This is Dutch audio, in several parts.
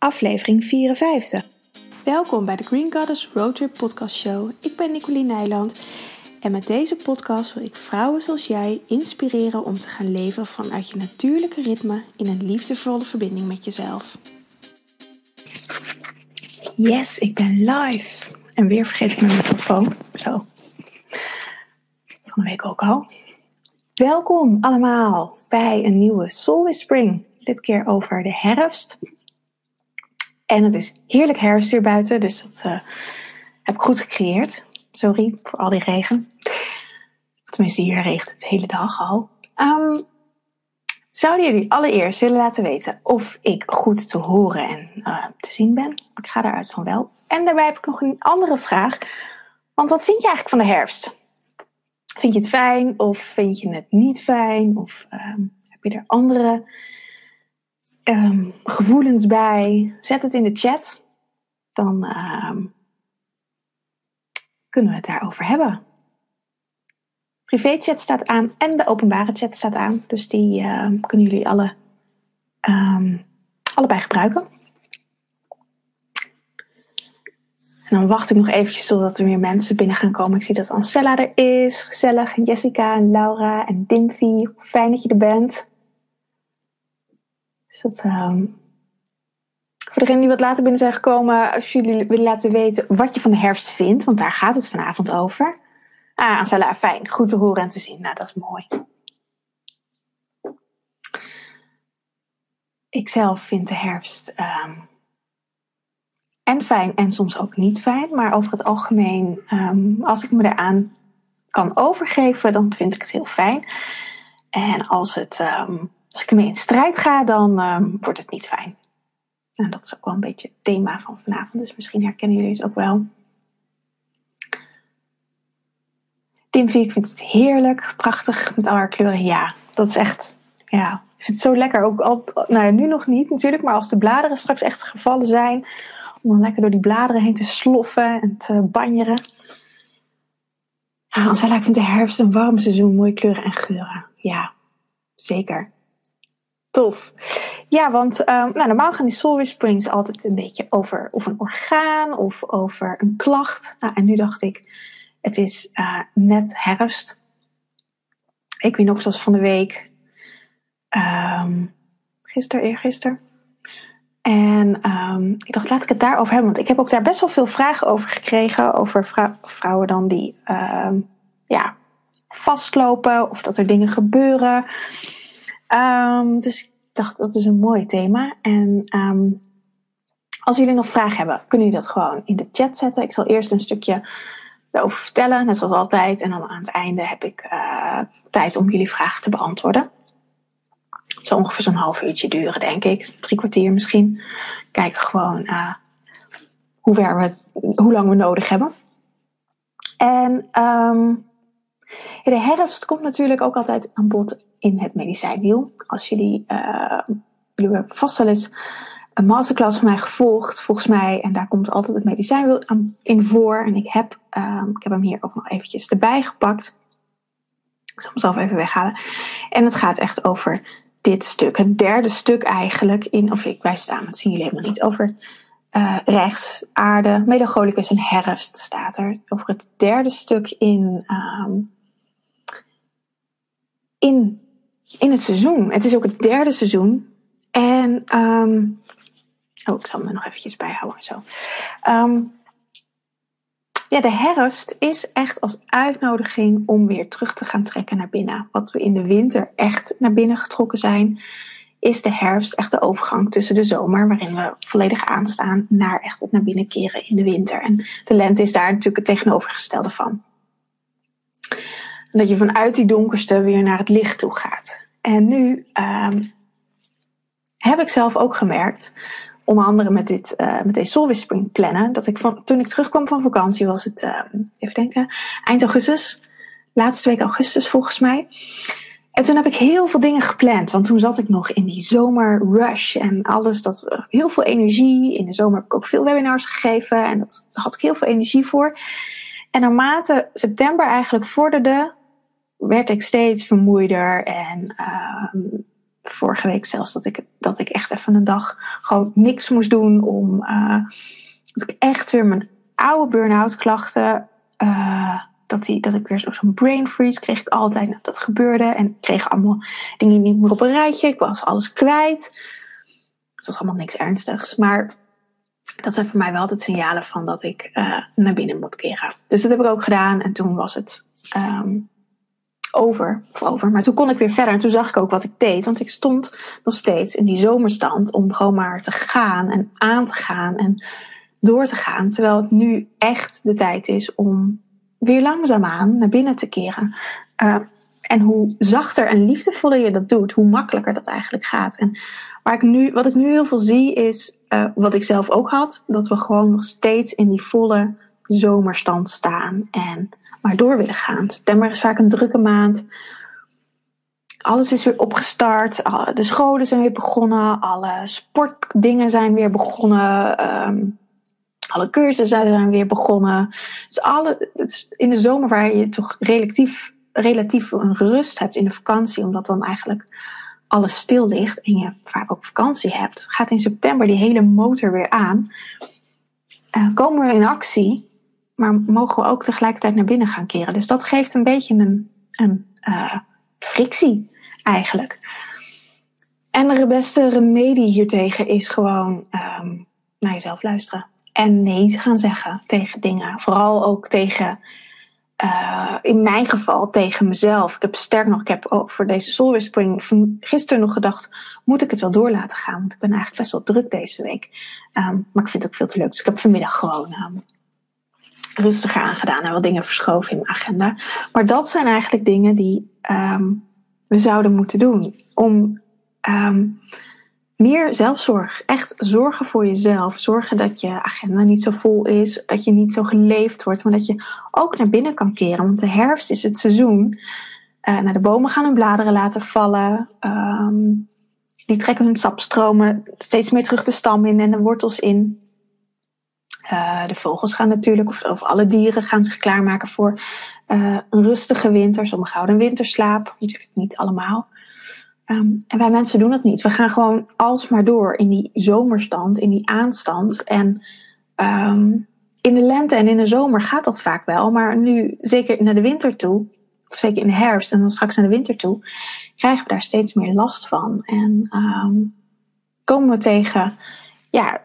aflevering 54. Welkom bij de Green Goddess Roadtrip Podcast Show. Ik ben Nicoline Nijland en met deze podcast wil ik vrouwen zoals jij inspireren om te gaan leven vanuit je natuurlijke ritme in een liefdevolle verbinding met jezelf. Yes, ik ben live. En weer vergeet ik mijn microfoon. Zo. Van de week ook al. Welkom allemaal bij een nieuwe Soul Whispering. Dit keer over de herfst. En het is heerlijk herfst hier buiten, dus dat uh, heb ik goed gecreëerd. Sorry voor al die regen. Tenminste, hier regent het hele dag al. Um, zouden jullie allereerst willen laten weten of ik goed te horen en uh, te zien ben? Ik ga daaruit van wel. En daarbij heb ik nog een andere vraag. Want wat vind je eigenlijk van de herfst? Vind je het fijn of vind je het niet fijn? Of um, heb je er andere um, gevoelens bij? Zet het in de chat. Dan um, kunnen we het daarover hebben. Privéchat staat aan en de openbare chat staat aan. Dus die uh, kunnen jullie alle, allebei gebruiken. En dan wacht ik nog eventjes totdat er meer mensen binnen gaan komen. Ik zie dat Ancella er is. Gezellig. En Jessica en Laura en Dimfy. Fijn dat je er bent. Dus dat, um... Voor degenen die wat later binnen zijn gekomen, als jullie willen laten weten wat je van de herfst vindt, want daar gaat het vanavond over. Ah, Ancella, fijn. Goed te horen en te zien. Nou, dat is mooi. Ik zelf vind de herfst um, en fijn en soms ook niet fijn. Maar over het algemeen, um, als ik me eraan kan overgeven, dan vind ik het heel fijn. En als, het, als ik ermee in strijd ga, dan um, wordt het niet fijn. En dat is ook wel een beetje het thema van vanavond. Dus misschien herkennen jullie het ook wel. Dimfy, ik vind het heerlijk, prachtig met al haar kleuren. Ja, dat is echt, ja, ik vind het zo lekker. Ook al, nou ja, nu nog niet natuurlijk, maar als de bladeren straks echt gevallen zijn, om dan lekker door die bladeren heen te sloffen en te banjeren. Ja, ik vind de herfst een warm seizoen, mooie kleuren en geuren. Ja, zeker. Tof. Ja, want uh, nou, normaal gaan die soul whisperings altijd een beetje over of een orgaan of over een klacht. Nou, en nu dacht ik, het is uh, net herfst. Ik weet nog zoals van de week, um, gisteren, eergisteren, en um, ik dacht, laat ik het daarover hebben. Want ik heb ook daar best wel veel vragen over gekregen. Over vrou vrouwen dan die ja, vastlopen. Of dat er dingen gebeuren. Um, dus ik dacht, dat is een mooi thema. En als jullie nog vragen hebben, kunnen jullie dat gewoon in de chat zetten. Ik zal eerst een stukje erover vertellen. Net zoals altijd. En dan aan het einde heb ik uh, tijd om jullie vragen te beantwoorden. Het zal ongeveer zo'n half uurtje duren, denk ik. Drie kwartier misschien. Kijken gewoon uh, hoe, we, hoe lang we nodig hebben. En um, de herfst komt natuurlijk ook altijd aan bod in het medicijnwiel. Als jullie, uh, jullie hebben vast wel eens een masterclass van mij gevolgd, volgens mij. En daar komt altijd het medicijnwiel in voor. En ik heb, um, ik heb hem hier ook nog eventjes erbij gepakt. Ik zal hem zelf even weghalen. En het gaat echt over dit stuk, het derde stuk eigenlijk in, of ik, wij staan, dat zien jullie helemaal niet, over uh, rechts, aarde, melancholicus en herfst staat er. Over het derde stuk in, um, in, in het seizoen. Het is ook het derde seizoen. En, um, oh, ik zal me nog eventjes bijhouden zo. Um, ja, de herfst is echt als uitnodiging om weer terug te gaan trekken naar binnen. Wat we in de winter echt naar binnen getrokken zijn, is de herfst echt de overgang tussen de zomer, waarin we volledig aanstaan, naar echt het naar binnen keren in de winter. En de lente is daar natuurlijk het tegenovergestelde van. Dat je vanuit die donkerste weer naar het licht toe gaat. En nu um, heb ik zelf ook gemerkt onder andere met, dit, uh, met deze Soul plannen. Dat ik van, toen ik terugkwam van vakantie was het, uh, even denken, eind augustus. Laatste week augustus volgens mij. En toen heb ik heel veel dingen gepland. Want toen zat ik nog in die zomerrush en alles. Dat, uh, heel veel energie. In de zomer heb ik ook veel webinars gegeven. En dat, daar had ik heel veel energie voor. En naarmate september eigenlijk vorderde, werd ik steeds vermoeider. En vorige week zelfs dat ik, dat ik echt even een dag gewoon niks moest doen om. Uh, dat ik echt weer mijn oude burn-out klachten. Uh, dat, die, dat ik weer zo'n brain freeze kreeg ik altijd. Nou, dat gebeurde. En ik kreeg allemaal dingen niet meer op een rijtje. Ik was alles kwijt. Het was allemaal niks ernstigs. Maar dat zijn voor mij wel altijd signalen van dat ik uh, naar binnen moet keren. Dus dat heb ik ook gedaan. En toen was het um, over, of over. Maar toen kon ik weer verder. En toen zag ik ook wat ik deed. Want ik stond nog steeds in die zomerstand om gewoon maar te gaan en aan te gaan en door te gaan. Terwijl het nu echt de tijd is om weer langzaamaan naar binnen te keren. Uh, en hoe zachter en liefdevoller je dat doet, hoe makkelijker dat eigenlijk gaat. En waar ik nu, wat ik nu heel veel zie is, uh, wat ik zelf ook had, dat we gewoon nog steeds in die volle zomerstand staan en maar door willen gaan. September is vaak een drukke maand. Alles is weer opgestart. De scholen zijn weer begonnen. Alle sportdingen zijn weer begonnen. Um, alle cursussen zijn weer begonnen. Dus alle, het is in de zomer waar je toch relatief, relatief een rust hebt in de vakantie, omdat dan eigenlijk alles stil ligt en je vaak ook vakantie hebt, gaat in september die hele motor weer aan. Uh, komen we in actie maar mogen we ook tegelijkertijd naar binnen gaan keren. Dus dat geeft een beetje een, een uh, frictie eigenlijk. En de beste remedie hiertegen is gewoon um, naar jezelf luisteren. En nee gaan zeggen tegen dingen. Vooral ook tegen, uh, in mijn geval, tegen mezelf. Ik heb sterk nog, ik heb ook voor deze Soul gisteren nog gedacht, moet ik het wel door laten gaan? Want ik ben eigenlijk best wel druk deze week. Um, maar ik vind het ook veel te leuk. Dus ik heb vanmiddag gewoon um, rustiger aangedaan en wat dingen verschoven in mijn agenda. Maar dat zijn eigenlijk dingen die um, we zouden moeten doen. Om um, meer zelfzorg. Echt zorgen voor jezelf. Zorgen dat je agenda niet zo vol is. Dat je niet zo geleefd wordt. Maar dat je ook naar binnen kan keren. Want de herfst is het seizoen. Uh, naar de bomen gaan hun bladeren laten vallen. Um, die trekken hun sapstromen steeds meer terug de stam in en de wortels in. Uh, de vogels gaan natuurlijk, of, of, alle dieren gaan zich klaarmaken voor uh, een rustige winter. Sommigen houden een winterslaap, natuurlijk niet allemaal. Um, en wij mensen doen dat niet. We gaan gewoon alsmaar door in die zomerstand, in die aanstand. En um, in de lente en in de zomer gaat dat vaak wel. Maar nu, zeker naar de winter toe, of zeker in de herfst en dan straks naar de winter toe, krijgen we daar steeds meer last van. En um, komen we tegen ja,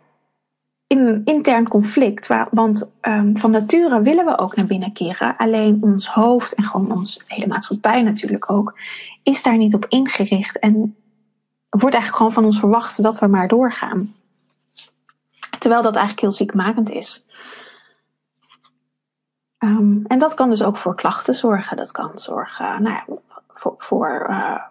in een intern conflict. Waar, want um, van nature willen we ook naar binnen keren. Alleen ons hoofd en gewoon ons hele maatschappij natuurlijk ook, is daar niet op ingericht. En wordt eigenlijk gewoon van ons verwacht dat we maar doorgaan. Terwijl dat eigenlijk heel ziekmakend is. Um, en dat kan dus ook voor klachten zorgen. Dat kan zorgen nou ja, voor, voor uh,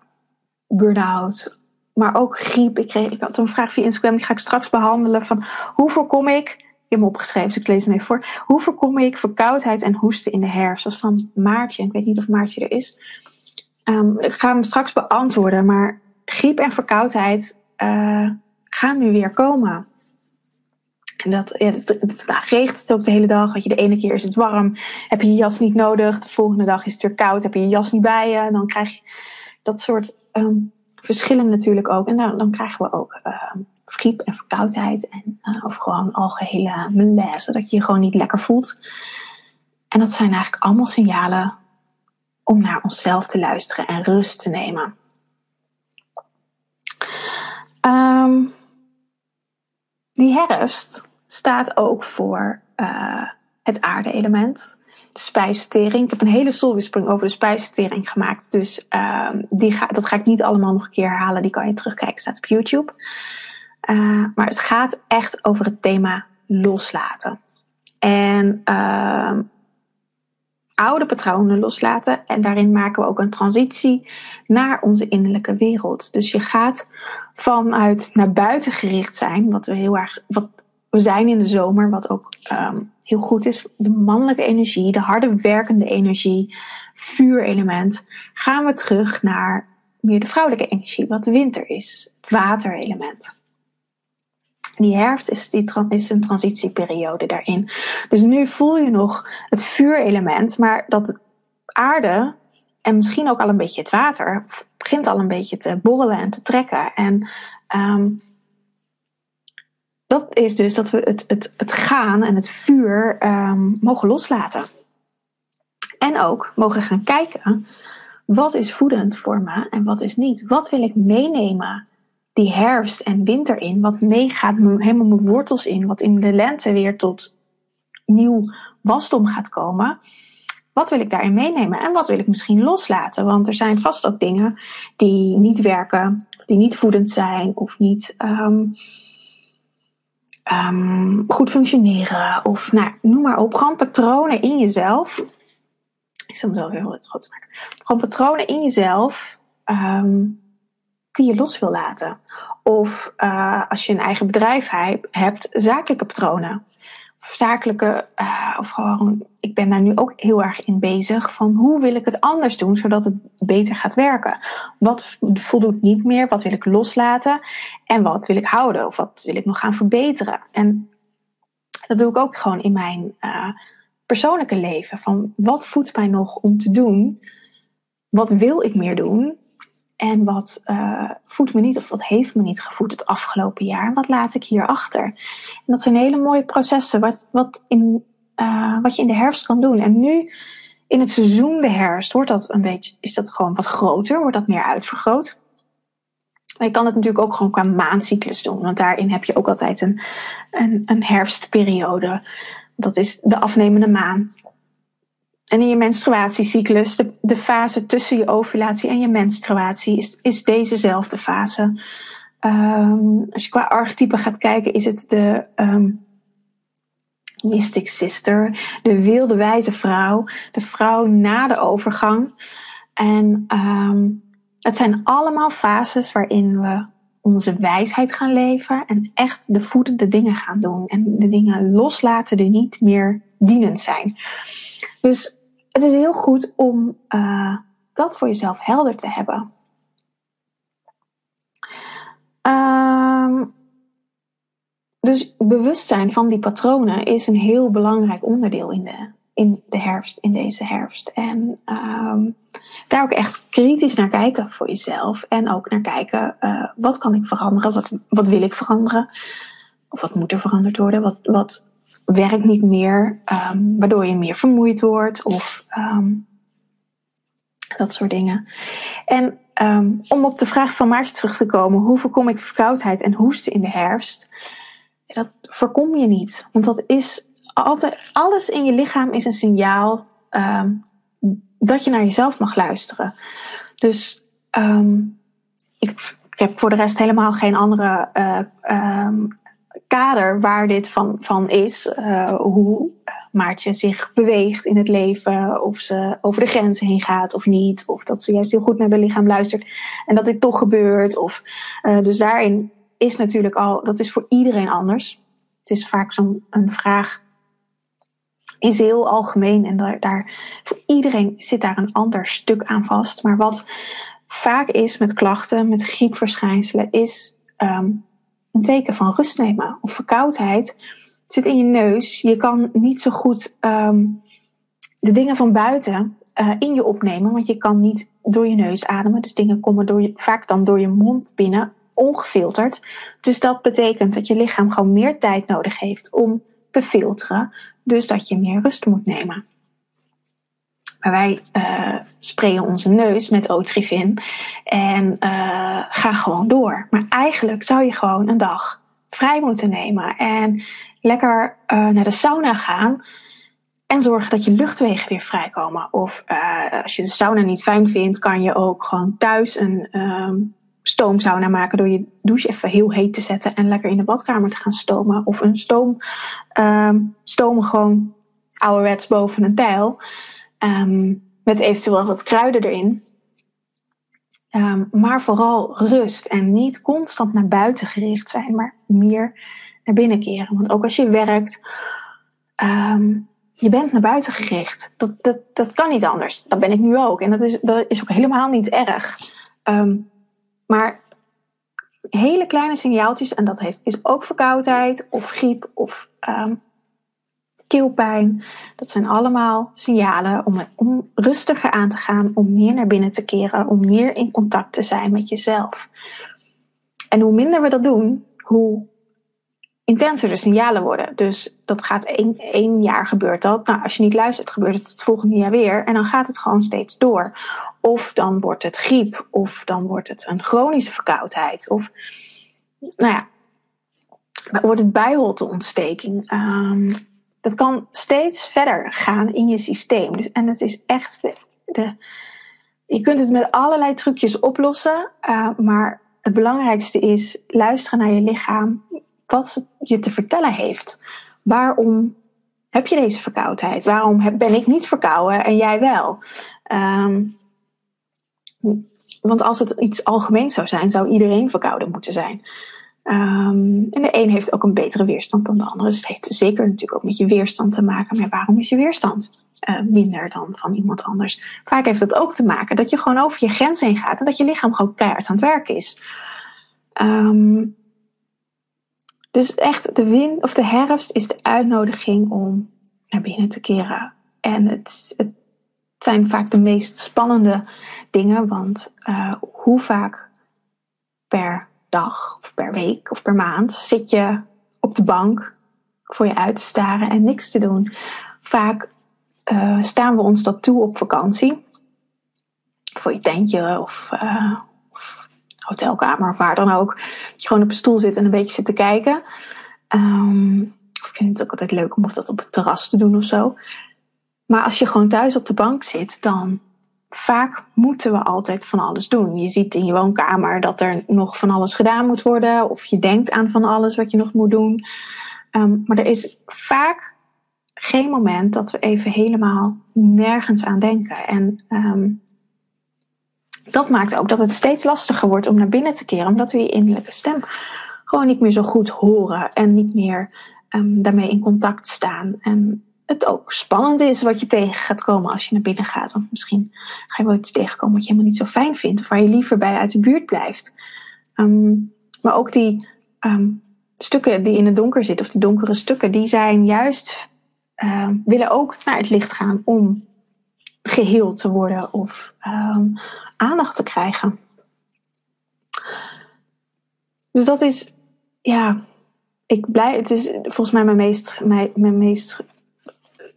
burn-out, maar ook griep. Ik, kreeg, ik had een vraag via Instagram, die ga ik straks behandelen. Van hoe voorkom ik, ik heb hem opgeschreven, dus ik lees hem even voor. Hoe voorkom ik verkoudheid en hoesten in de herfst? Dat is van Maartje. Ik weet niet of Maartje er is. Um, ik ga hem straks beantwoorden, maar griep en verkoudheid uh, gaan nu weer komen. En dat, ja, vandaag regent het ook de hele dag. je, de ene keer is het warm, heb je je jas niet nodig. De volgende dag is het weer koud, heb je je jas niet bij je. En dan krijg je dat soort um, verschillen natuurlijk ook. En dan, dan krijgen we ook uh, griep en verkoudheid. En, uh, of gewoon algehele malaise, dat je je gewoon niet lekker voelt. En dat zijn eigenlijk allemaal signalen om naar onszelf te luisteren en rust te nemen. Um, die herfst staat ook voor uh, het aarde-element de spijsvertering. Ik heb een hele solwispering over de spijsvertering gemaakt. Dus um, die ga, dat ga ik niet allemaal nog een keer herhalen. Die kan je terugkijken, staat op YouTube. Uh, maar het gaat echt over het thema loslaten. En uh, oude patronen loslaten. En daarin maken we ook een transitie naar onze innerlijke wereld. Dus je gaat vanuit naar buiten gericht zijn, wat we heel erg, wat we zijn in de zomer, wat ook um, heel goed is, de mannelijke energie, de harde werkende energie, vuurelement, gaan we terug naar meer de vrouwelijke energie, wat de winter is, het waterelement. Die herfst is, die, is een transitieperiode daarin. Dus nu voel je nog het vuurelement, maar dat aarde en misschien ook al een beetje het water begint al een beetje te borrelen en te trekken. En ehm, dat is dus dat we het, het, het gaan en het vuur ehm, mogen loslaten. En ook mogen gaan kijken, wat is voedend voor me en wat is niet? Wat wil ik meenemen die herfst en winter in? Wat meegaat helemaal mijn wortels in? Wat in de lente weer tot nieuw wasdom gaat komen? Wat wil ik daarin meenemen en wat wil ik misschien loslaten? Want er zijn vast ook dingen die niet werken, of die niet voedend zijn, of niet um, um, goed functioneren. Of nou, noem maar op. Gewoon patronen in jezelf. Ik zal mezelf heel het groot maken. Gewoon patronen in jezelf um, die je los wil laten. Of uh, als je een eigen bedrijf hebt, zakelijke patronen zakelijke, uh, of gewoon, ik ben daar nu ook heel erg in bezig van hoe wil ik het anders doen zodat het beter gaat werken. Wat voldoet niet meer, wat wil ik loslaten en wat wil ik houden of wat wil ik nog gaan verbeteren. En dat doe ik ook gewoon in mijn uh, persoonlijke leven. Van wat voedt mij nog om te doen? Wat wil ik meer doen? En wat uh, voedt me niet of wat heeft me niet gevoed het afgelopen jaar? Wat laat ik hier achter? En dat zijn hele mooie processen wat, wat, in, uh, wat je in de herfst kan doen. En nu in het seizoen de herfst wordt dat een beetje, is dat gewoon wat groter, wordt dat meer uitvergroot. Maar je kan het natuurlijk ook gewoon qua maandcyclus doen, want daarin heb je ook altijd een, een, een herfstperiode. Dat is de afnemende maan. En in je menstruatiecyclus, de, de fase tussen je ovulatie en je menstruatie, is, is dezezelfde fase. Um, als je qua archetype gaat kijken, is het de um, Mystic Sister, de wilde wijze vrouw, de vrouw na de overgang. En um, het zijn allemaal fases waarin we onze wijsheid gaan leven en echt de voedende dingen gaan doen. En de dingen loslaten die niet meer dienend zijn. Dus het is heel goed om uh, dat voor jezelf helder te hebben. Um, dus bewustzijn van die patronen is een heel belangrijk onderdeel in de, in de herfst, in deze herfst. En um, daar ook echt kritisch naar kijken voor jezelf. En ook naar kijken, uh, wat kan ik veranderen? Wat, wat wil ik veranderen? Of wat moet er veranderd worden? Wat, wat werkt niet meer, um, waardoor je meer vermoeid wordt of um, dat soort dingen. En um, om op de vraag van Maarten terug te komen, hoe voorkom ik verkoudheid en hoesten in de herfst? Dat voorkom je niet, want dat is altijd, alles in je lichaam is een signaal dat je naar jezelf mag luisteren. Dus ik, ik heb voor de rest helemaal geen andere uh, kader waar dit van, van is. Uh, hoe Maartje zich beweegt in het leven. Of ze over de grenzen heen gaat of niet. Of dat ze juist heel goed naar de lichaam luistert. En dat dit toch gebeurt. Of, uh, dus daarin is natuurlijk al, dat is voor iedereen anders. Het is vaak zo'n vraag. Is heel algemeen en daar, daar, voor iedereen zit daar een ander stuk aan vast. Maar wat vaak is met klachten, met griepverschijnselen, is um, een teken van rust nemen. Of verkoudheid zit in je neus. Je kan niet zo goed um, de dingen van buiten uh, in je opnemen, want je kan niet door je neus ademen. Dus dingen komen door je, vaak dan door je mond binnen, ongefilterd. Dus dat betekent dat je lichaam gewoon meer tijd nodig heeft om te filteren. Dus dat je meer rust moet nemen. Wij uh, sprayen onze neus met Otrivin en uh, gaan gewoon door. Maar eigenlijk zou je gewoon een dag vrij moeten nemen en lekker uh, naar de sauna gaan. En zorgen dat je luchtwegen weer vrijkomen. Of als je de sauna niet fijn vindt, kan je ook gewoon thuis een um, stoomsauna maken door je douche even heel heet te zetten en lekker in de badkamer te gaan stomen. Of een stoom, um, stomen gewoon ouderwets boven een tijl. Um, met eventueel wat kruiden erin. Um, maar vooral rust en niet constant naar buiten gericht zijn, maar meer naar binnen keren. Want ook als je werkt, um, je bent naar buiten gericht. Dat, dat, dat kan niet anders. Dat ben ik nu ook. En dat is, dat is ook helemaal niet erg. Maar hele kleine signaaltjes, en dat heeft, is ook verkoudheid of griep of keelpijn. Dat zijn allemaal signalen om, om rustiger aan te gaan, om meer naar binnen te keren, om meer in contact te zijn met jezelf. En hoe minder we dat doen, hoe intenser de signalen worden. Dus dat gaat één, één jaar gebeurt dat. Nou, als je niet luistert, gebeurt het het volgende jaar weer. En dan gaat het gewoon steeds door. Of dan wordt het griep. Of dan wordt het een chronische verkoudheid. Of, nou ja, wordt het bijholteontsteking. Um, dat kan steeds verder gaan in je systeem. Dus, en het is echt de, je kunt het met allerlei trucjes oplossen. Uh, maar het belangrijkste is luisteren naar je lichaam wat je te vertellen heeft. Waarom heb je deze verkoudheid? Waarom ben ik niet verkouden en jij wel? Um, want als het iets algemeens zou zijn, zou iedereen verkouden moeten zijn. Um, en de een heeft ook een betere weerstand dan de andere. Dus het heeft zeker natuurlijk ook met je weerstand te maken. Maar waarom is je weerstand uh, minder dan van iemand anders? Vaak heeft het ook te maken dat je gewoon over je grens heen gaat en dat je lichaam gewoon keihard aan het werk is. Um, dus echt, de wind of de herfst is de uitnodiging om naar binnen te keren. En het, het zijn vaak de meest spannende dingen, want uh, hoe vaak per dag of per week of per maand zit je op de bank voor je uit te staren en niks te doen. Vaak uh, staan we ons dat toe op vakantie. Voor je tentje of, uh, of hotelkamer of waar dan ook. Dat je gewoon op een stoel zit en een beetje zit te kijken. Um, of ik vind het ook altijd leuk om dat op het terras te doen of zo. Maar als je gewoon thuis op de bank zit, dan vaak moeten we altijd van alles doen. Je ziet in je woonkamer dat er nog van alles gedaan moet worden. Of je denkt aan van alles wat je nog moet doen. Um, maar er is vaak geen moment dat we even helemaal nergens aan denken. En um, dat maakt ook dat het steeds lastiger wordt om naar binnen te keren, omdat we je innerlijke stem gewoon niet meer zo goed horen en niet meer um, daarmee in contact staan. En het ook spannend is wat je tegen gaat komen als je naar binnen gaat. Want misschien ga je wel iets tegenkomen wat je helemaal niet zo fijn vindt, of waar je liever bij uit de buurt blijft. Um, maar ook die um, stukken die in het donker zitten, of die donkere stukken, die zijn juist, uh, willen ook naar het licht gaan om geheeld te worden of aandacht te krijgen. Dus dat is, ja, ik blij, het is volgens mij mijn meest, mijn, mijn meest,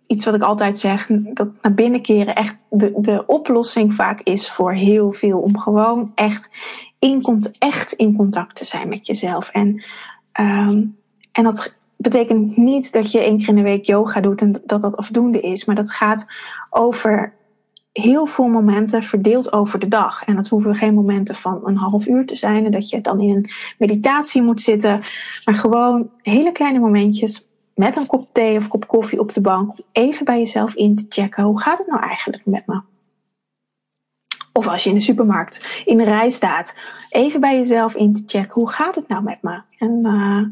iets wat ik altijd zeg, dat naar binnen keren echt de, de oplossing vaak is voor heel veel. Om gewoon echt in, echt in contact te zijn met jezelf. En, um, en dat betekent niet dat je één keer in de week yoga doet en dat dat afdoende is. Maar dat gaat over heel veel momenten verdeeld over de dag. En dat hoeven geen momenten van een half uur te zijn. En dat je dan in een meditatie moet zitten. Maar gewoon hele kleine momentjes met een kop thee of kop koffie op de bank. Om even bij jezelf in te checken. Hoe gaat het nou eigenlijk met me? Of als je in de supermarkt in de rij staat. Even bij jezelf in te checken. Hoe gaat het nou met me? En uh,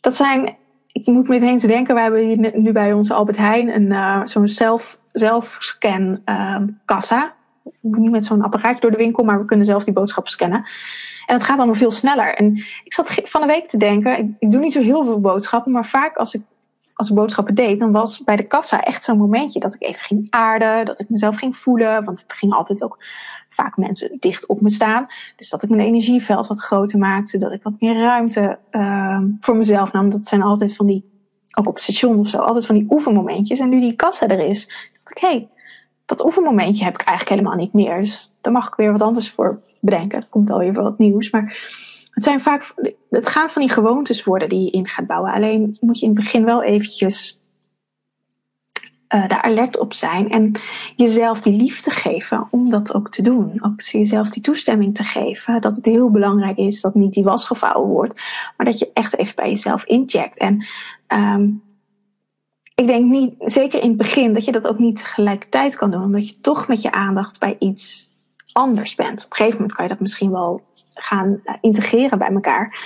dat zijn ik moet me ineens denken, we hebben hier nu bij onze Albert Heijn een uh, zo'n zelf, zelfscan um, kassa. Niet met zo'n apparaatje door de winkel, maar we kunnen zelf die boodschappen scannen. En het gaat allemaal veel sneller. En ik zat van de week te denken, ik, doe niet zo heel veel boodschappen, maar vaak als ik als ik boodschappen deed, dan was bij de kassa echt zo'n momentje dat ik even ging aarden, dat ik mezelf ging voelen. Want er gingen altijd ook vaak mensen dicht op me staan. Dus dat ik mijn energieveld wat groter maakte, dat ik wat meer ruimte uh, voor mezelf nam. Dat zijn altijd van die, ook op het station of zo, altijd van die oefenmomentjes. En nu die kassa er is, dacht ik, hé, hey, dat oefenmomentje heb ik eigenlijk helemaal niet meer. Dus daar mag ik weer wat anders voor bedenken. Er komt alweer wat nieuws. Maar het zijn vaak, het gaan van die gewoontes worden die je in gaat bouwen. Alleen moet je in het begin wel eventjes uh, daar alert op zijn en jezelf die liefde geven om dat ook te doen. Ook jezelf die toestemming te geven dat het heel belangrijk is dat niet die was gevouwen wordt, maar dat je echt even bij jezelf incheckt. En um, ik denk niet, zeker in het begin, dat je dat ook niet tegelijkertijd kan doen, omdat je toch met je aandacht bij iets anders bent. Op een gegeven moment kan je dat misschien wel gaan eh, integreren bij elkaar.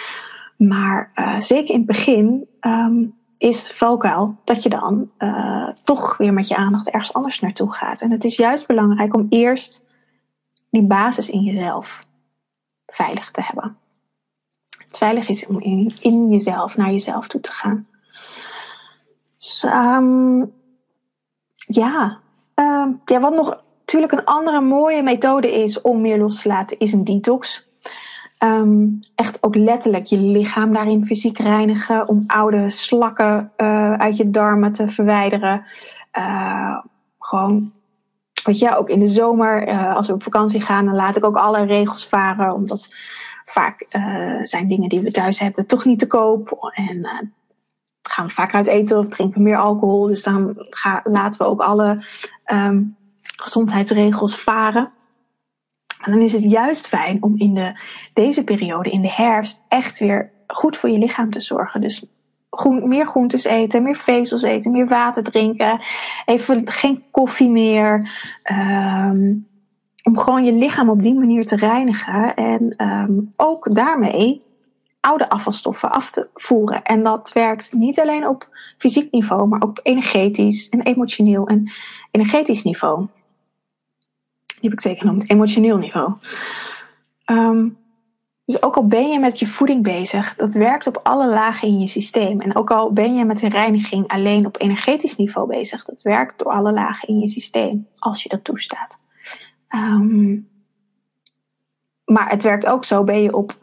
Maar uh, zeker in het begin um, is het valkuil dat je dan uh, toch weer met je aandacht ergens anders naartoe gaat. En het is juist belangrijk om eerst die basis in jezelf veilig te hebben. Het veilig is om in jezelf naar jezelf toe te gaan. Ehm, ja. Ehm, ja, wat nog natuurlijk een andere mooie methode is om meer los te laten, is een detox. Ehm, echt ook letterlijk je lichaam daarin fysiek reinigen. Om oude slakken uh, uit je darmen te verwijderen. Gewoon, weet je, ook in de zomer, uh, als we op vakantie gaan, dan laat ik ook alle regels varen. Omdat vaak zijn dingen die we thuis hebben toch niet te koop. En gaan we vaak uit eten of drinken meer alcohol. Dus dan laten we ook alle um, gezondheidsregels varen. En dan is het juist fijn om in de, deze periode, in de herfst, echt weer goed voor je lichaam te zorgen. Dus groen, meer groentes eten, meer vezels eten, meer water drinken. Even geen koffie meer. Um, om gewoon je lichaam op die manier te reinigen. En um, ook daarmee oude afvalstoffen af te voeren. En dat werkt niet alleen op fysiek niveau, maar ook op energetisch en emotioneel en energetisch niveau. Die heb ik twee genoemd, emotioneel niveau. Um, dus ook al ben je met je voeding bezig, dat werkt op alle lagen in je systeem. En ook al ben je met de reiniging alleen op energetisch niveau bezig, dat werkt door alle lagen in je systeem, als je dat toestaat. Um, maar het werkt ook zo, ben je op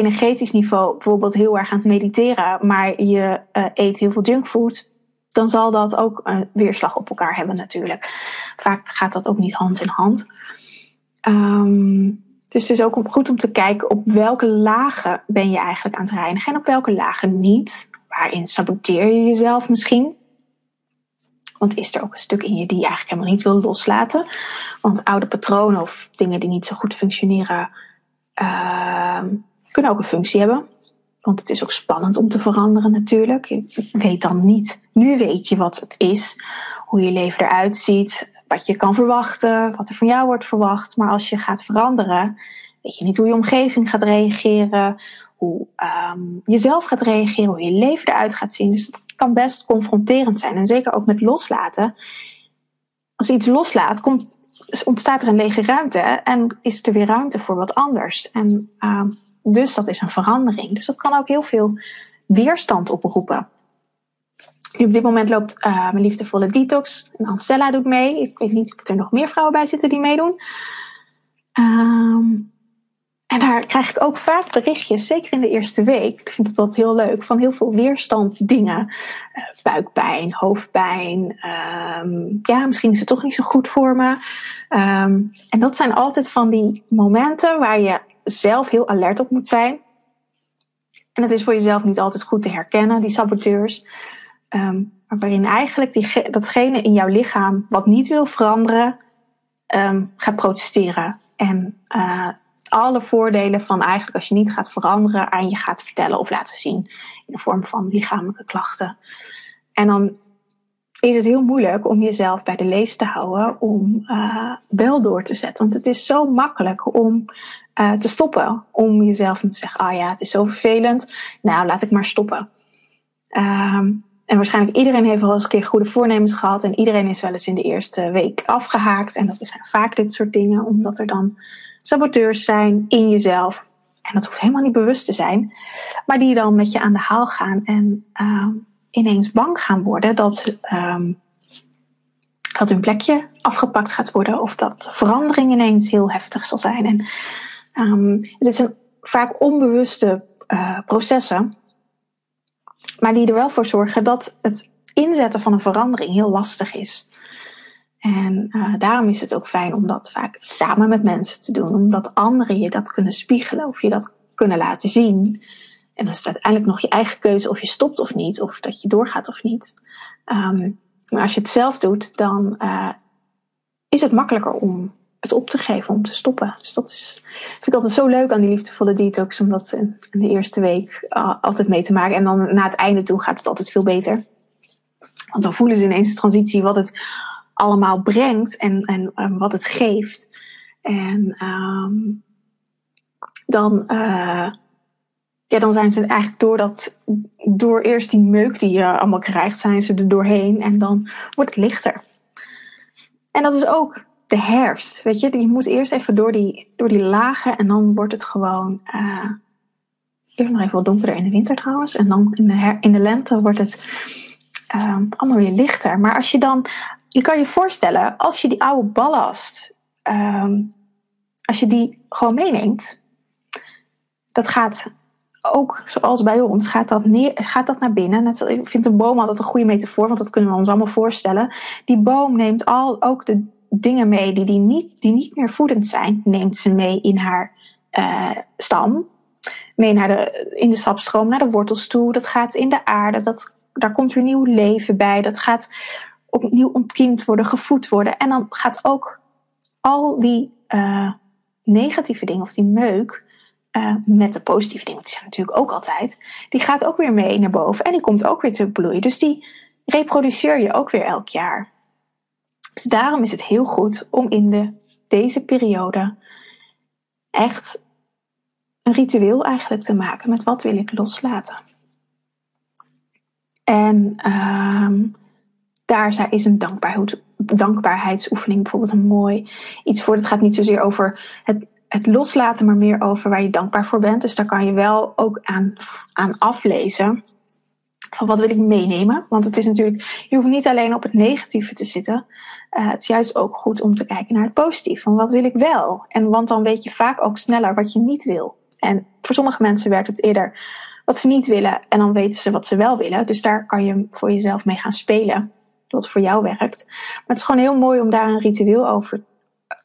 energetisch niveau bijvoorbeeld heel erg aan het mediteren, maar je uh, eet heel veel junkfood, dan zal dat ook een weerslag op elkaar hebben natuurlijk. Vaak gaat dat ook niet hand in hand. Um, dus het is ook goed om te kijken op welke lagen ben je eigenlijk aan het reinigen en op welke lagen niet. Waarin saboteer je jezelf misschien? Want is er ook een stuk in je die je eigenlijk helemaal niet wil loslaten? Want oude patronen of dingen die niet zo goed functioneren, uh, kunnen ook een functie hebben. Want het is ook spannend om te veranderen natuurlijk. Je weet dan niet. Nu weet je wat het is, hoe je leven eruit ziet, wat je kan verwachten, wat er van jou wordt verwacht. Maar als je gaat veranderen, weet je niet hoe je omgeving gaat reageren, hoe um, jezelf gaat reageren, hoe je leven eruit gaat zien. Dus dat kan best confronterend zijn. En zeker ook met loslaten. Als je iets loslaat, komt, ontstaat er een lege ruimte en is er weer ruimte voor wat anders. En um, dus dat is een verandering. Dus dat kan ook heel veel weerstand oproepen. Nu op dit moment loopt uh, mijn liefdevolle detox. En Ancella doet mee. Ik weet niet of er nog meer vrouwen bij zitten die meedoen. Um, en daar krijg ik ook vaak berichtjes, zeker in de eerste week. Ik vind dat heel leuk. Van heel veel weerstand dingen. Uh, buikpijn, hoofdpijn. Um, ja, misschien is het toch niet zo goed voor me. Um, en dat zijn altijd van die momenten waar je zelf heel alert op moet zijn. En het is voor jezelf niet altijd goed te herkennen, die saboteurs. Um, waarin eigenlijk die, datgene in jouw lichaam wat niet wil veranderen, um, gaat protesteren. En uh, alle voordelen van eigenlijk als je niet gaat veranderen aan je gaat vertellen of laten zien. In de vorm van lichamelijke klachten. En dan is het heel moeilijk om jezelf bij de lees te houden om uh, wel door te zetten. Want het is zo makkelijk om uh, te stoppen. Om jezelf te zeggen, ah oh ja, het is zo vervelend. Nou, laat ik maar stoppen. Um, en waarschijnlijk iedereen heeft wel eens een keer goede voornemens gehad. En iedereen is wel eens in de eerste week afgehaakt. En dat zijn vaak dit soort dingen, omdat er dan saboteurs zijn in jezelf. En dat hoeft helemaal niet bewust te zijn. Maar die dan met je aan de haal gaan en uh, ineens bang gaan worden dat, um, dat hun plekje afgepakt gaat worden. Of dat verandering ineens heel heftig zal zijn. En um, dit zijn vaak onbewuste uh, processen. Maar die er wel voor zorgen dat het inzetten van een verandering heel lastig is. En uh, daarom is het ook fijn om dat vaak samen met mensen te doen, omdat anderen je dat kunnen spiegelen of je dat kunnen laten zien. En dan is het uiteindelijk nog je eigen keuze of je stopt of niet, of dat je doorgaat of niet. Um, maar als je het zelf doet, dan uh, is het makkelijker om het op te geven, om te stoppen. Dus dat is, vind ik altijd zo leuk aan die liefdevolle detox, om dat in, de eerste week uh, altijd mee te maken. En dan na het einde toe gaat het altijd veel beter. Want dan voelen ze ineens de transitie, wat het allemaal brengt en, en, wat het geeft. En um, dan, uh, ja, dan zijn ze eigenlijk door, dat, door eerst die meuk die je allemaal krijgt, zijn ze er doorheen en dan wordt het lichter. En dat is ook de herfst, weet je. Je moet eerst even door die, door die lagen en dan wordt het gewoon... Uh, nog even wat donkerder in de winter trouwens. En dan in de, her, in de lente wordt het ehm, allemaal weer lichter. Maar als je dan, je kan je voorstellen, als je die oude ballast, ehm, als je die gewoon meeneemt, dat gaat ook zoals bij ons, gaat dat, neer, gaat dat naar binnen. Net zoals, ik vind een boom altijd een goede metafoor, want dat kunnen we ons allemaal voorstellen. Die boom neemt al ook de dingen mee die, die, niet, die niet meer voedend zijn, neemt ze mee in haar uh, stam. Mee naar de, in de sapstroom, naar de wortels toe. Dat gaat in de aarde, dat, daar komt weer nieuw leven bij. Dat gaat opnieuw ontkiemd worden, gevoed worden. En dan gaat ook al die uh, negatieve dingen of die meuk uh, met de positieve dingen, die zijn natuurlijk ook altijd, die gaat ook weer mee naar boven en die komt ook weer te bloeien. Dus die reproduceer je ook weer elk jaar. Dus daarom is het heel goed om in de, deze periode echt een ritueel eigenlijk te maken met wat wil ik loslaten. En uh, daar is een dankbaarheid, dankbaarheidsoefening bijvoorbeeld een mooi iets voor. Het gaat niet zozeer over het het loslaten, maar meer over waar je dankbaar voor bent. Dus daar kan je wel ook aan, aan aflezen. Wat wil ik meenemen? Want het is natuurlijk, je hoeft niet alleen op het negatieve te zitten. Uh, het is juist ook goed om te kijken naar het positieve. Van wat wil ik wel? En want dan weet je vaak ook sneller wat je niet wil. En voor sommige mensen werkt het eerder wat ze niet willen. En dan weten ze wat ze wel willen. Dus daar kan je voor jezelf mee gaan spelen. Wat voor jou werkt. Maar het is gewoon heel mooi om daar een ritueel over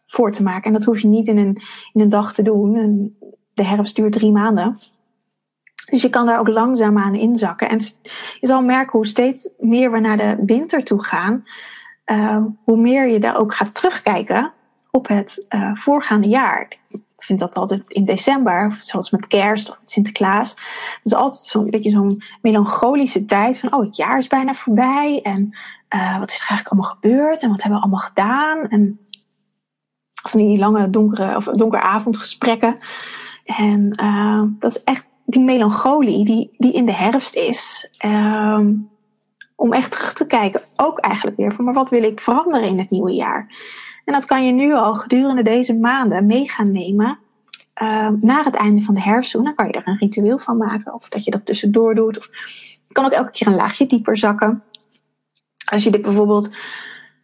voor te maken. En dat hoef je niet in een, in een dag te doen. de herfst duurt drie maanden. Dus je kan daar ook langzaam aan inzakken. En je zal merken hoe steeds meer we naar de winter toe gaan, uh, hoe meer je daar ook gaat terugkijken op het uh, voorgaande jaar. Ik vind dat altijd in december, zoals met kerst of Sinterklaas. Het is altijd zo'n beetje zo'n melancholische tijd van, oh, het jaar is bijna voorbij. En uh, wat is er eigenlijk allemaal gebeurd? En wat hebben we allemaal gedaan? En van die lange donkere, of donkere avondgesprekken. En uh, dat is echt die melancholie die, die in de herfst is. Uh, om echt terug te kijken, ook eigenlijk weer van, maar wat wil ik veranderen in het nieuwe jaar? En dat kan je nu al gedurende deze maanden mee gaan nemen. Uh, naar het einde van de herfst, dan kan je er een ritueel van maken. Of dat je dat tussendoor doet. Of kan ook elke keer een laagje dieper zakken. Als je dit bijvoorbeeld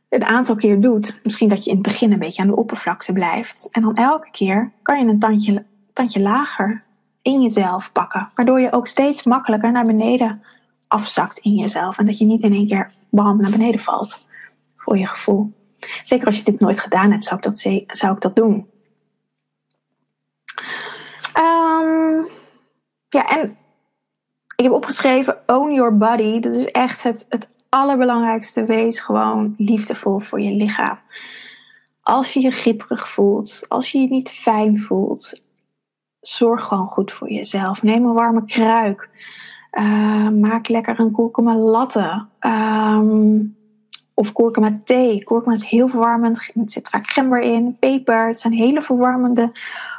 een aantal keer doet, misschien dat je in het begin een beetje aan de oppervlakte blijft. En dan elke keer kan je een tandje, tandje lager in jezelf pakken. Waardoor je ook steeds makkelijker naar beneden afzakt in jezelf. En dat je niet in één keer bam naar beneden valt. Voor je gevoel. Zeker als je dit nooit gedaan hebt, zou ik dat, zou ik dat doen. Um, ja, en ik heb opgeschreven Own Your Body. Dat is echt het, het allerbelangrijkste, wees gewoon liefdevol voor je lichaam. Als je je gripperig voelt, als je je niet fijn voelt, zorg gewoon goed voor jezelf. Neem een warme kruik. Uh, maak lekker een kurkuma latte. Um, of kurkuma thee. Kurkuma is heel verwarmend. Er zit vaak gember in, peper. Het zijn hele verwarmende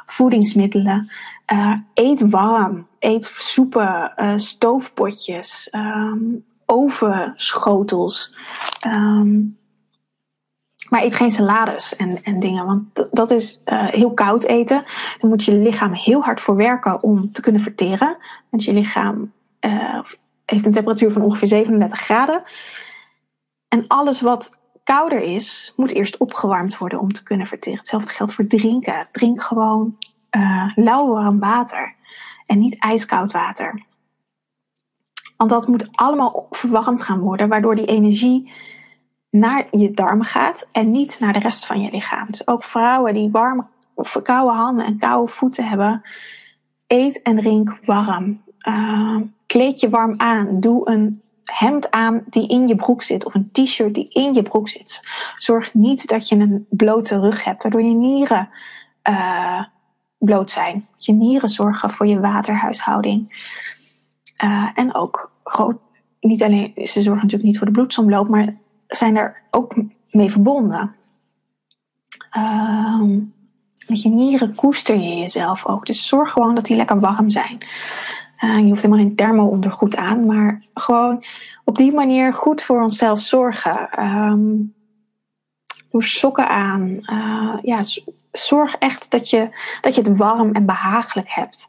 voedingsmiddelen. Uh, eet warm. Eet soepen, uh, stoofpotjes. Um, ovenschotels. Um, maar eet geen salades en, en dingen, want dat is uh, heel koud eten. Dan moet je lichaam heel hard voor werken om te kunnen verteren. Want je lichaam uh, heeft een temperatuur van ongeveer 37 graden. En alles wat kouder is, moet eerst opgewarmd worden om te kunnen verteren. Hetzelfde geldt voor drinken. Drink gewoon uh, lauw warm water en niet ijskoud water. Want dat moet allemaal verwarmd gaan worden, waardoor die energie naar je darmen gaat en niet naar de rest van je lichaam. Dus ook vrouwen die warme of koude handen en koude voeten hebben, eet en drink warm. Uh, kleed je warm aan. Doe een hemd aan die in je broek zit of een t-shirt die in je broek zit. Zorg niet dat je een blote rug hebt, waardoor je nieren uh, bloot zijn. Je nieren zorgen voor je waterhuishouding. Uh, en ook groot, niet alleen, ze zorgen natuurlijk niet voor de bloedsomloop, maar zijn er ook mee verbonden. Uh, met je nieren koester je jezelf ook. Dus zorg gewoon dat die lekker warm zijn. Uh, je hoeft helemaal geen thermo-ondergoed aan, maar gewoon op die manier goed voor onszelf zorgen. Um, doe sokken aan. Uh, ja, zorg echt dat je, dat je het warm en behagelijk hebt.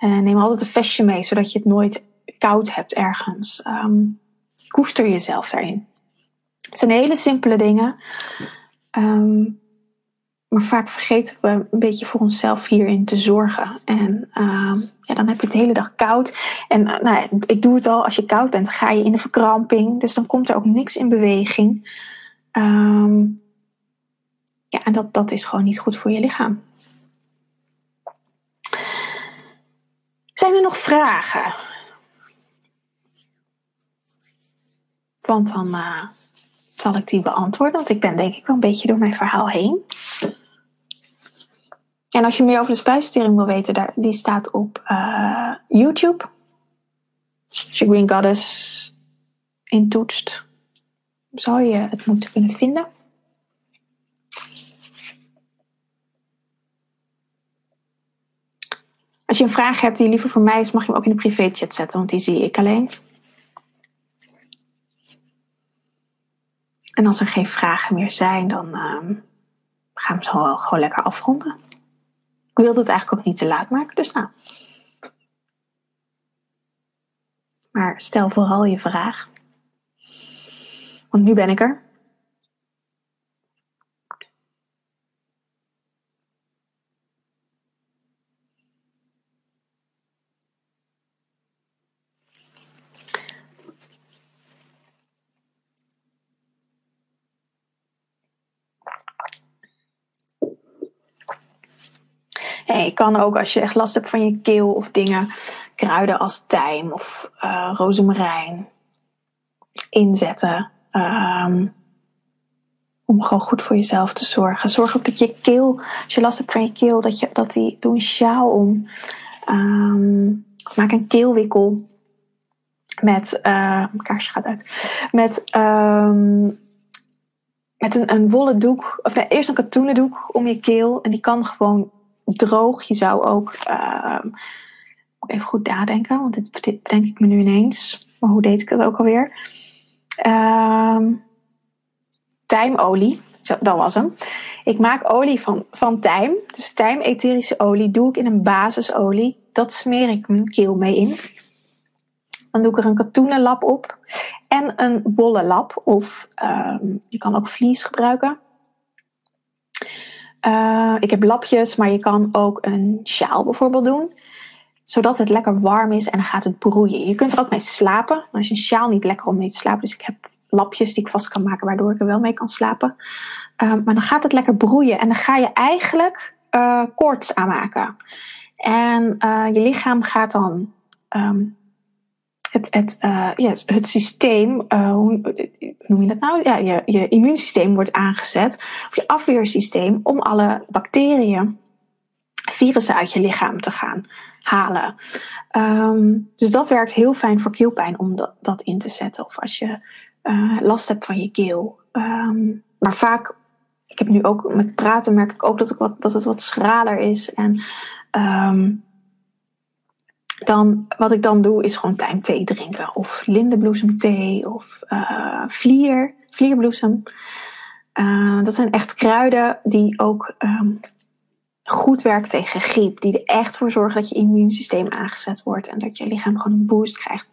Uh, neem altijd een vestje mee, zodat je het nooit koud hebt ergens. Um, koester jezelf daarin. Het zijn hele simpele dingen. Ehm, maar vaak vergeten we een beetje voor onszelf hierin te zorgen. En ehm, ja, dan heb je het de hele dag koud. En uh, nou ik doe het al, als je koud bent, ga je in de verkramping. Dus dan komt er ook niks in beweging. Ehm, ja, en dat, dat is gewoon niet goed voor je lichaam. Zijn er nog vragen? Want dan uh, zal ik die beantwoorden. Want ik ben denk ik wel een beetje door mijn verhaal heen. En als je meer over de spuisstering wil weten, daar, die staat op uh, YouTube. Als je Green Goddess intoetst, zou je het moeten kunnen vinden. Als je een vraag hebt die liever voor mij is, mag je hem ook in de privéchat zetten, want die zie ik alleen. En als er geen vragen meer zijn, dan uh, gaan we zo gewoon lekker afronden. Ik wilde het eigenlijk ook niet te laat maken, dus nou. Maar stel vooral je vraag. Want nu ben ik er. En je kan ook als je echt last hebt van je keel of dingen, kruiden als tijm of uh, rozemarijn inzetten. Um, om gewoon goed voor jezelf te zorgen. Zorg ook dat je keel, als je last hebt van je keel, dat, je, dat die, doe een sjaal om. Um, maak een keelwikkel met, uh, mijn kaarsje gaat uit, met, um, met een, een wollen doek, of nee, eerst een katoenen doek om je keel. En die kan gewoon droog. Je zou ook, uh, even goed nadenken, want dit, dit bedenk ik me nu ineens. Maar hoe deed ik het ook alweer? Uh, tijmolie, Zo, dat was hem. Ik maak olie van, van tijm. Dus tijm, etherische olie, doe ik in een basisolie. Dat smeer ik mijn keel mee in. Dan doe ik er een katoenen lap op. En een wollen lap. Of um, je kan ook vlies gebruiken. Uh, ik heb lapjes, maar je kan ook een sjaal bijvoorbeeld doen. Zodat het lekker warm is en dan gaat het broeien. Je kunt er ook mee slapen. Maar is een sjaal niet lekker om mee te slapen. Dus ik heb lapjes die ik vast kan maken, waardoor ik er wel mee kan slapen. Uh, maar dan gaat het lekker broeien. En dan ga je eigenlijk uh, koorts aanmaken. En je lichaam gaat dan um, het, het, uh, het systeem, uh, hoe noem je dat nou? Ja, je, je immuunsysteem wordt aangezet, of je afweersysteem, om alle bacteriën, virussen uit je lichaam te gaan halen. Um, dus dat werkt heel fijn voor keelpijn om dat, in te zetten. Of als je uh, last hebt van je keel. Um, maar vaak, ik heb nu ook met praten, merk ik ook dat, ik wat, dat het wat schraler is. En um, dan, wat ik dan doe is gewoon tijmthee drinken. Of lindenbloesemthee of uh, vlier, vlierbloesem. Uh, dat zijn echt kruiden die ook um, goed werken tegen griep. Die er echt voor zorgen dat je immuunsysteem aangezet wordt. En dat je lichaam gewoon een boost krijgt.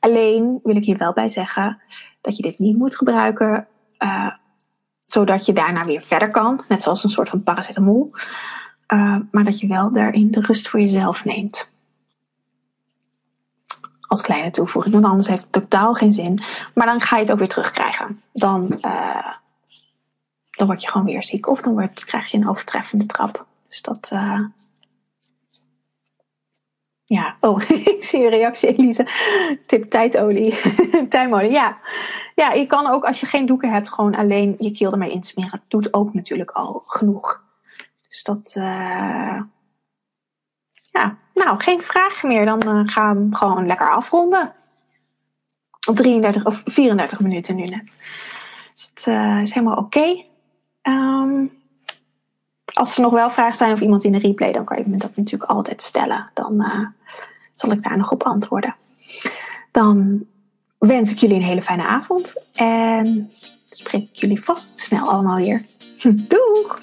Alleen wil ik hier wel bij zeggen dat je dit niet moet gebruiken. Uh, zodat je daarna weer verder kan. Net zoals een soort van paracetamol. maar dat je wel daarin de rust voor jezelf neemt als kleine toevoeging. Want anders heeft het totaal geen zin. Maar dan ga je het ook weer terugkrijgen. Dan, uh, dan word je gewoon weer ziek. Of dan word, krijg je een overtreffende trap. Dus dat. Uh... Ja, oh, ik zie een reactie, Elise. Tip tijdolie, tijmolie. Ja. ja, je kan ook als je geen doeken hebt, gewoon alleen je keel ermee insmeren. Doet ook natuurlijk al genoeg. Dus dat. Uh... Ja, nou, geen vragen meer. Dan uh, gaan we gewoon lekker afronden. Op 33 of 34 minuten nu net. Dus het uh, is helemaal oké. Um, als er nog wel vragen zijn of iemand in de replay, dan kan je me dat natuurlijk altijd stellen. Dan uh, zal ik daar nog op antwoorden. Dan wens ik jullie een hele fijne avond. En spreek ik jullie vast snel allemaal weer. Doeg!